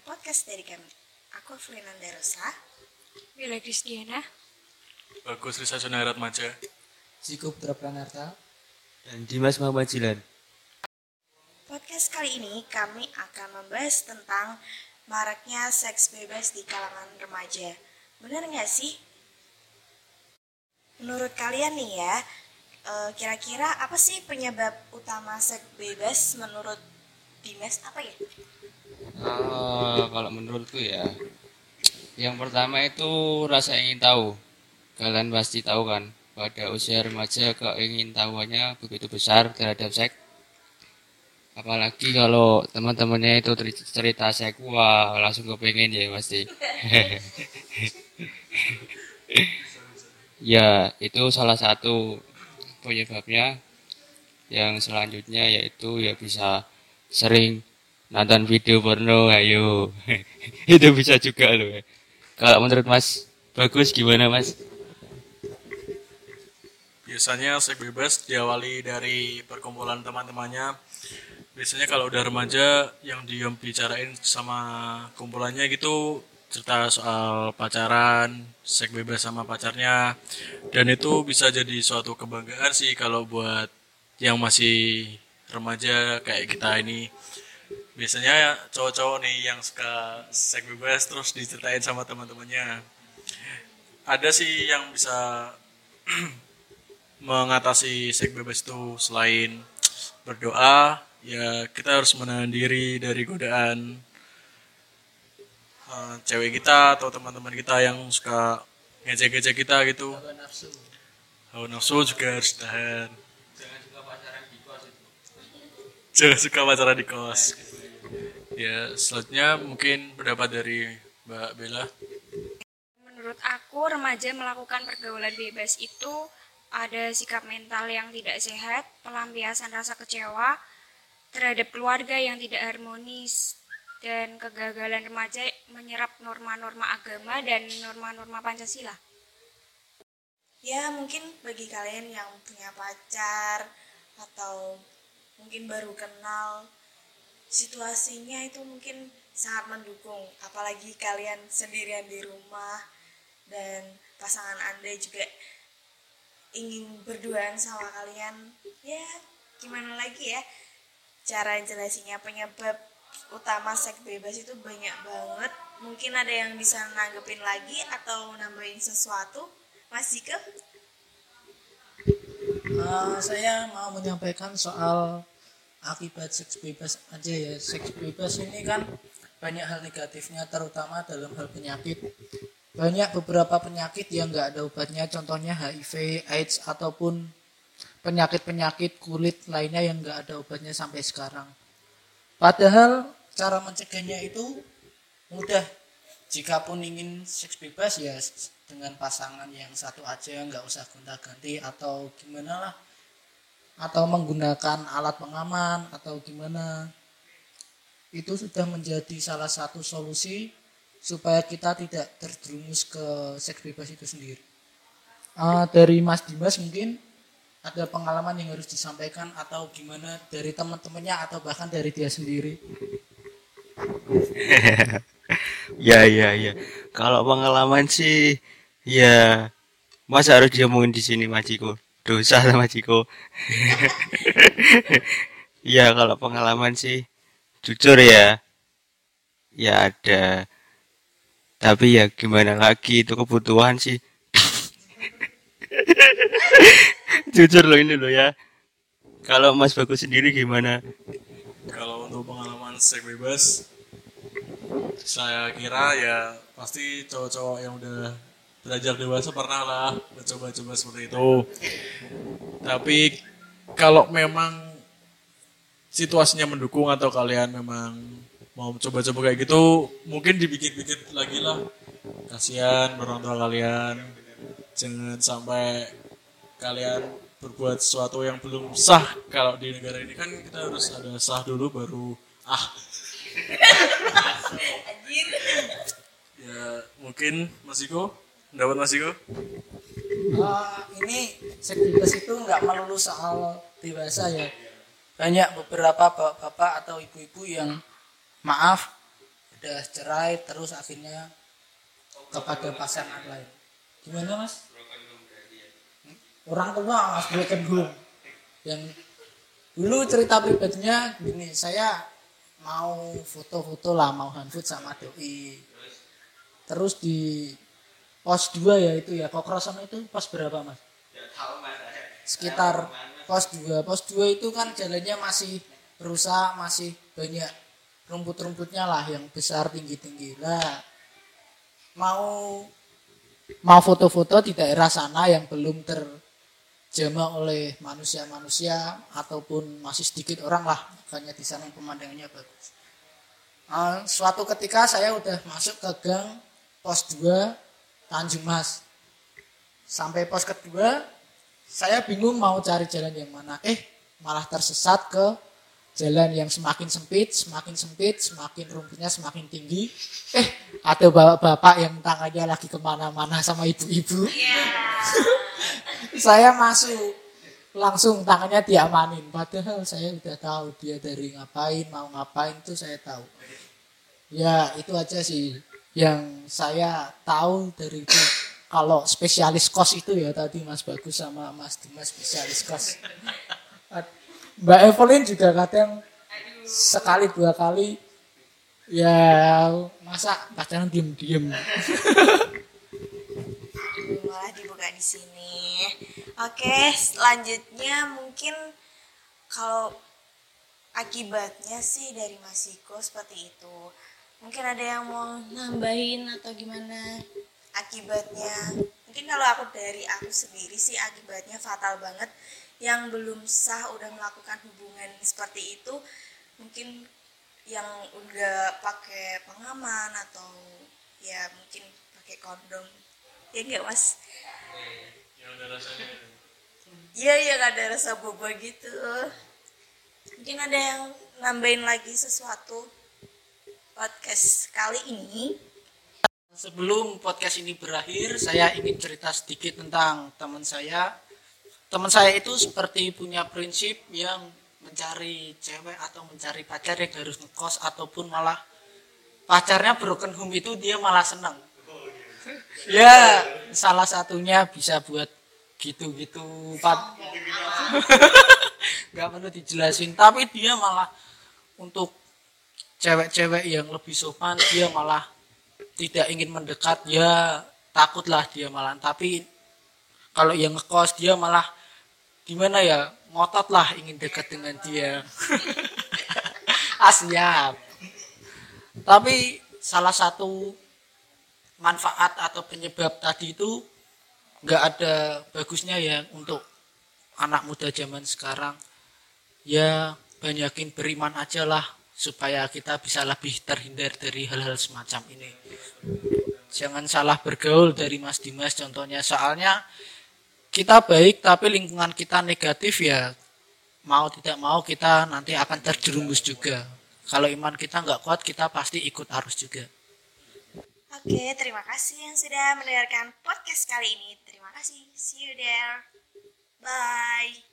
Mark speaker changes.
Speaker 1: podcast dari kami. Aku Fernanda Rosa.
Speaker 2: Bila Krisdiana.
Speaker 3: Bagus Risa Sunarat Maja.
Speaker 4: Siko Putra Pranarta.
Speaker 5: Dan Dimas Muhammad Jilan.
Speaker 1: Podcast kali ini kami akan membahas tentang maraknya seks bebas di kalangan remaja. Benar nggak sih? Menurut kalian nih ya, eh, kira-kira apa sih penyebab utama seks bebas menurut Dimas apa ya?
Speaker 5: Ah, kalau menurutku ya, yang pertama itu rasa ingin tahu. Kalian pasti tahu kan, pada usia remaja keingin tahuannya begitu besar terhadap seks. Apalagi kalau teman-temannya itu cer- cerita seks, wah langsung kepengen ya pasti. ya, itu salah satu penyebabnya. Yang selanjutnya yaitu ya bisa sering nonton video porno ayo itu bisa juga loh kalau menurut mas bagus gimana mas
Speaker 3: Biasanya seks bebas diawali dari perkumpulan teman-temannya. Biasanya kalau udah remaja yang dia bicarain sama kumpulannya gitu cerita soal pacaran, seks bebas sama pacarnya. Dan itu bisa jadi suatu kebanggaan sih kalau buat yang masih remaja kayak kita ini. Biasanya cowok-cowok nih yang suka seks bebas terus diceritain sama teman-temannya. Ada sih yang bisa mengatasi seks bebas itu selain berdoa ya kita harus menahan diri dari godaan eh, cewek kita atau teman-teman kita yang suka ngejek-ngejek kita gitu hawa nafsu juga harus tahan jangan suka pacaran di kos ya selanjutnya mungkin pendapat dari Mbak Bella
Speaker 2: Menurut aku, remaja melakukan pergaulan bebas itu ada sikap mental yang tidak sehat, pelampiasan rasa kecewa terhadap keluarga yang tidak harmonis, dan kegagalan remaja menyerap norma-norma agama dan norma-norma Pancasila.
Speaker 1: Ya mungkin bagi kalian yang punya pacar atau mungkin baru kenal. Situasinya itu mungkin sangat mendukung apalagi kalian sendirian di rumah dan pasangan anda juga ingin berduaan sama kalian. Ya gimana lagi ya? Cara jelasinnya penyebab utama seks bebas itu banyak banget. Mungkin ada yang bisa nanggepin lagi atau nambahin sesuatu? Mas Dika
Speaker 4: Eh, saya mau menyampaikan soal akibat seks bebas aja ya. Seks bebas ini kan banyak hal negatifnya terutama dalam hal penyakit. Banyak beberapa penyakit yang nggak ada obatnya contohnya HIV, AIDS ataupun penyakit-penyakit kulit lainnya yang nggak ada obatnya sampai sekarang. Padahal cara mencegahnya itu mudah. Jika pun ingin seks bebas ya dengan pasangan yang satu aja nggak usah gonta-ganti atau gimana lah atau menggunakan alat pengaman atau gimana itu sudah menjadi salah satu solusi supaya kita tidak terjerumus ke seks bebas itu sendiri. Eh, dari Mas Dimas mungkin ada pengalaman yang harus disampaikan atau gimana dari teman-temannya atau bahkan dari dia sendiri.
Speaker 5: ya ya ya. Kalau pengalaman sih ya masa harus diomongin di sini Majiko dosa sama Majiko ya kalau pengalaman sih jujur ya ya ada. Tapi ya gimana lagi itu kebutuhan sih. Jujur loh ini loh ya. Kalau Mas Bagus sendiri gimana?
Speaker 3: Kalau untuk pengalaman seks bebas, saya kira ya pasti cowok-cowok yang udah belajar dewasa pernah lah mencoba-coba seperti itu. Tapi kalau memang situasinya mendukung atau kalian memang mau coba-coba kayak gitu, mungkin dibikin-bikin lagi lah. Kasihan orang tua kalian. Jangan sampai kalian berbuat sesuatu yang belum sah kalau di negara ini kan kita harus ada sah dulu baru ah ya mungkin Mas Iko pendapat Mas Iko
Speaker 4: Ah, ini seks bebas itu nggak melulu soal dewasa ya. Banyak beberapa bapak-bapak atau ibu-ibu yang maaf udah cerai terus akhirnya kepada pasangan lain. Gimana mas? Orang tua mas broken home yang dulu cerita pribadinya gini saya mau foto-foto lah mau handfood sama doi terus di pos 2 ya itu ya. Kokrosan itu? Pos berapa mas? Sekitar pos 2 pos 2 itu kan jalannya masih rusak masih banyak rumput-rumputnya lah yang besar tinggi-tinggi. Lah mau mau foto-foto di daerah sana yang belum terjamah oleh manusia-manusia ataupun masih sedikit orang lah. Makanya di sana pemandangannya bagus. Uh, suatu ketika saya udah masuk ke gang pos 2 Tanjung Mas. Sampai pos kedua saya bingung mau cari jalan yang mana. Eh malah tersesat ke jalan yang semakin sempit semakin sempit semakin rumputnya semakin tinggi. Eh ada bapak-bapak yang tangannya lagi ke mana-mana sama ibu-ibu. Saya masuk langsung tangannya diamanin. Padahal saya udah tahu dia dari ngapain mau ngapain tuh saya tahu. Ya itu aja sih yang saya tahu dari itu kalau spesialis kos itu ya tadi Mas Bagus sama Mas Dimas spesialis kos Mbak Evelyn juga kadang sekali dua kali ya masa pacaran diem-diem
Speaker 1: malah dibuka di sini. Oke, selanjutnya mungkin kalau akibatnya sih dari Masiko seperti itu. Mungkin ada yang mau nambahin atau gimana akibatnya? Mungkin kalau aku dari aku sendiri sih akibatnya fatal banget. Yang belum sah udah melakukan hubungan seperti itu, mungkin yang udah pakai pengaman atau ya mungkin pakai kondom ya enggak mas iya iya nggak ada rasa boba gitu mungkin ada yang nambahin lagi sesuatu podcast kali ini.
Speaker 4: Sebelum podcast ini berakhir saya ingin cerita sedikit tentang teman saya. Teman saya itu seperti punya prinsip yang mencari cewek atau mencari pacar yang harus ngekos ataupun malah pacarnya broken home itu dia malah senang. Ya salah satunya bisa buat gitu-gitu pak. Nggak perlu dijelasin tapi dia malah untuk cewek-cewek yang lebih sopan dia malah tidak ingin mendekat ya takutlah dia malah. Tapi kalau yang ngekos dia malah gimana ya ngotot lah ingin dekat dengan dia. Siap tapi salah satu manfaat atau penyebab tadi itu nggak ada bagusnya ya untuk anak muda zaman sekarang. Ya banyakin beriman aja lah supaya kita bisa lebih terhindar dari hal-hal semacam ini jangan salah bergaul dari Mas Dimas contohnya soalnya kita baik tapi lingkungan kita negatif ya mau tidak mau kita nanti akan terjerumus juga kalau iman kita nggak kuat kita pasti ikut arus juga
Speaker 1: Oke, terima kasih yang sudah mendengarkan podcast kali ini. Terima kasih. See you there. Bye.